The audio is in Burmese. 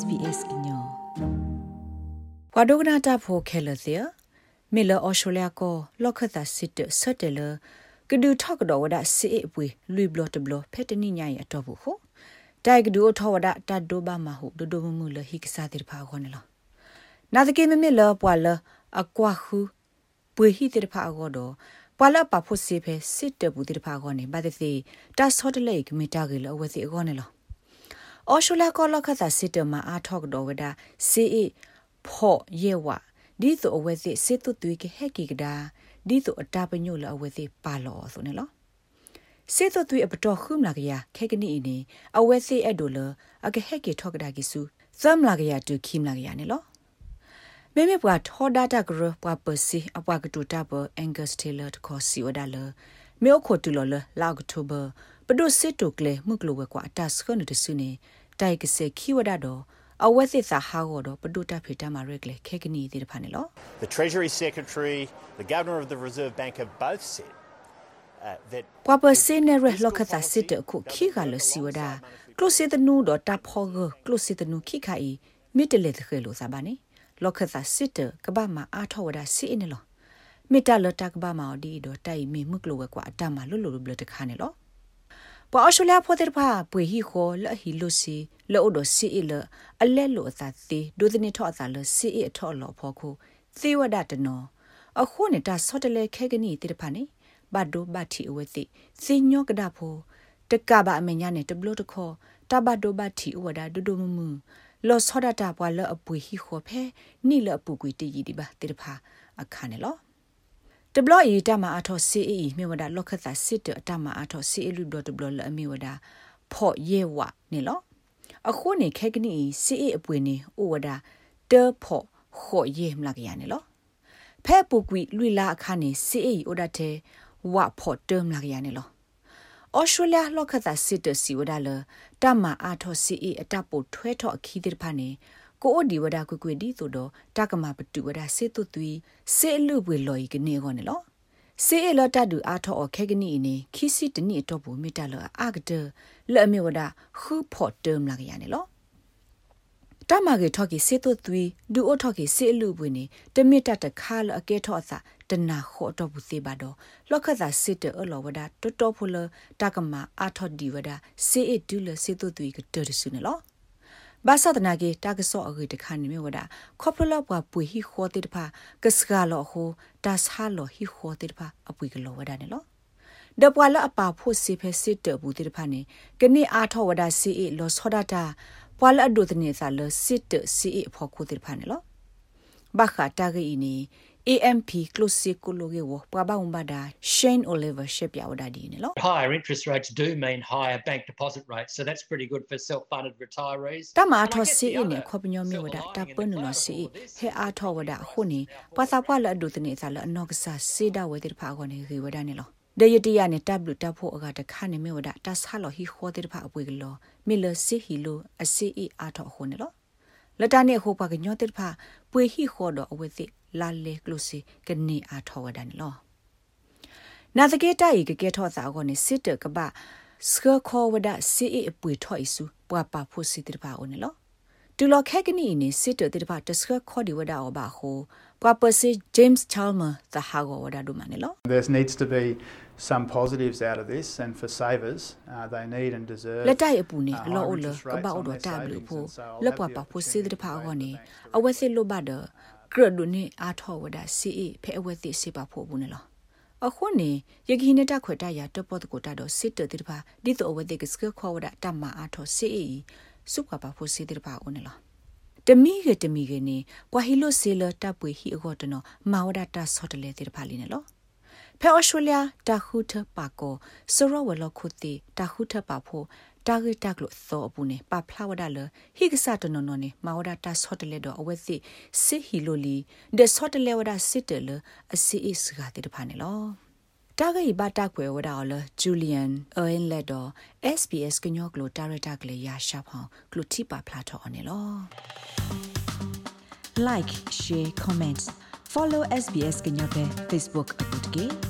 SBS ကညောကွာဒိုဂနာတာဖိုခဲလစီမီလာအော်စတြေးလျကိုလော့ခတာစစ်တဆတ်တယ်လကဒူထောက်တော့ဝဒစီအပွေလူဘလတ်ဘလဖက်တနိညာရတော့ဘူးခုတိုက်ကဒူထောဝဒတတ်ဒိုဘာမဟုဒိုဒိုမမူလဟိကစားတိဖာခေါ်နေလားနာတကေမမီလာပွာလအကွာခုပွေဟိတိဖာခေါ်တော့ပွာလပဖို့စီဖဲစစ်တဘူးတိဖာခေါ်နေဘာတစီတတ်ဆော့တလေကမီတာကလေးအဝစီခေါ်နေလား အော်ရှူလာကောလခသစစ်တမအားထောက်တော်ဝဒစီအဖော့ယေဝဒီဆိုအဝဲစစ်စစ်တုသွေးကဟက်ကီကဒါဒီဆိုအတာပညို့လအဝဲစစ်ပါလောဆိုနေလောစစ်တုသွေးအပတော်ခုမလာကရခဲကနီနေအဝဲစစ်အဲ့ဒိုလအကဟက်ကီထောက်ကဒါကီစုသမ်လာကရတူခိမလာကရနေလောမေမေပွားထောဒတာဂရပွားပစီအပွားကတူတာဘအန်ဂတ်စတေလာတခေါ်စီဝဒါလမေခိုတူလောလလောက်တိုဘာပဒုစစ်တုကလေမှုကလဝကွာတတ်စခနတဆုနေ တိုက်ကစေခိဝဒတော့အဝက်စစ်စာဟာကိုတော့ပဒုတဖေတမှာရက်လေခေကနီဒီတဖာနေလော The Treasury Secretary, the Governor of the Reserve Bank have both said uh, that ပွာပစင်းရလောကတာစစ်တခုခိကလစီဝဒကလုစစ်တနူတော့တဖောကကလုစစ်တနူခိခိုင်မိတလေတခဲလို့စားပါနေလောကတာစစ်တကဘာမှာအားထောဝဒစီနေလောမိတလတကဘာမှာဒီတော့တိုင်မိမှုကလောဝကွာအတမလွတ်လွတ်ဘလတခါနေလော ပအော်ရှူလျာဖိုတဲ့ဖာပွေဟီခိုလဟီလူစီလောဒစီအလအလဲလိုအသာသေးဒုဒနိထောအသာလစီအထောလောဖောခုသေဝဒတနောအခုနေတာဆော့တလေခဲကနီတိတဖာနေဘတ်ဒိုဘတ်တီအဝဲသိစညောကဒါဖိုတကဘာအမညာနဲ့တဘလို့တခေါ်တဘတ်ဒိုဘတ်တီဝဒါဒူဒူမမူလောဆောဒတာပွာလအပွေဟီခိုဖဲနိလအပူကွီတီကြီးဒီပါတိတဖာအခါနေလော တဘလအီတမအထောစီအီမြေဝဒလောက်ခတာစစ်တအတမအထောစီအလူဒတဘလအမြေဝဒဖော့ယေဝနေလောအခုနေခဲကနီစီအအပွေနေဩဝဒတေဖော့ခော့ယေမလာကရနေလောဖဲပူကွီလွီလာအခါနေစီအဩဒတဲ့ဝဖော့တေမလာကရနေလောဩစတြေးလျလောက်ခတာစစ်တစီဝဒလတမအထောစီအအတပိုထွဲထော့ခီတဲ့ဖာနေ ကိုအိုဒီဝဒကွကွဒီဆိုတော့တကမာပတူဝဒစေတုသွီစေလူပွေလော်ဤကနေခေါနေလောစေအလတတူအားထောခဲကနီနေခီစီတနီတော့ဘူးမိတလအာဂဒလဲ့မြေဝဒခူဖော့တမ်လာကရနေလောတမကေထော်ကီစေတုသွီဒူအိုထော်ကီစေလူပွေနေတမီတတခါလအကဲထော့စာတနာခော့တော့ဘူးစေပါတော့လော့ခတ်သာစစ်တအလောဝဒတော်တော်ဖလတကမာအားထော့ဒီဝဒစေအဒူလစေတုသွီကတော်ရစုနေလော ဘာသာတနာကေတာကဆော့အဂိတခါနေမြဝဒခေါပလဘွားပွေဟီခေါတိတဖာကစကလောဟိုတာဆာလောဟီခေါတိတဖာအပွေကလောဝဒနေလောဒပွာလအပါဖို့စီဖဲစစ်တဘူးတိတဖာနေကနေ့အားထောဝဒစီအလောဆောဒတာပွာလအဒုတနေစာလစစ်တစီအဖို့ခုတိတဖာနေလောဘာခတာဂီနီ AMP close kologe wo pa ba umbada Shane Oliver ship ya wada di ne lo higher interest rates do mean higher bank deposit rates so that's pretty good for self funded retirees ta ma tho si ne kho pnyo mi wada ta pun no si he a tho wada khu ni pa sa pwa la du tne sa la no ksa si da we de pha ko ne ge wada ne lo ဒယတိယနဲ့တပ်လူတပ်ဖို့အကတခါနေမြဝဒတဆာလောဟီခေါ်တဲ့ဖာအပွေကလောမီလစီဟီလိုအစီအီအားထောခုန်နော်လတနဲ့ဟိုပါကညောတဲ့ဖာပွေဟီခေါ်တော့အဝဲသိ လာလေကလုစီကနေအားထောဝဒန်လောနာတကေတိုင်ကကေထောစာကိုနေစစ်တကပစကခေါ်ဝဒစီအပွေထော့အစုပွာပါဖို့စီတပါအိုနေလောတူလခက်ကနီနေစစ်တတဲ့ပါတစကခေါ်ဒီဝဒအောဘာဟိုပွာပစီ James Chalmer သဟာဂောဝဒဒုမနေလော There needs to be some positives out of this and for savers uh, they need and deserve လက်တိုက်အပူနေအလောအလကပောက်တော့တာဘလို့ဖို့လက်ပွားပါဖို့စစ်တဲ့ဖာအောနေအဝဲစစ်လို့ပါတော့ ကရဒုနေအာထောဝဒစီအဖဲအဝဲသိစေပါဖို့ဘူးနော်အခုနေယခိနေတခွတရတပတ်ကိုတတော့စစ်တတိပါဒီတော့အဝဲသိကစကခေါ်ဝဒတမအာထောစီအစုကပါဖို့စစ်တပါဦးနော်တမီကတမီကနေကွာဟီလိုဆေလတပ်ပွေဟီအကောတနော်မာဝဒတာဆော့တလေတိပါလီနော်ဖဲအော်စတြေးလျတာခုထပါကိုစရောဝလခုတီတာခုထပါဖို့ တာဂက်တက်လို့သောအပူနေပဖလာဝဒလဟိကဆာတနနနေမဝဒတာဆော့တလေတော့အဝဲစီစစ်ဟီလိုလီဒဆော့တလေဝဒစစ်တလအစီအစ်ကတိတဖာနေလောတာဂိဘတာကွယ်ဝဒါလဂျူလီယန်အင်လက်တော့ SBS ကညောကလိုတာရတာကလေးရရှာဖောင်းကလိုတိပါဖလာတော့အနေလော like share comment follow SBS ကညောပဲ Facebook အပုတ်ကေ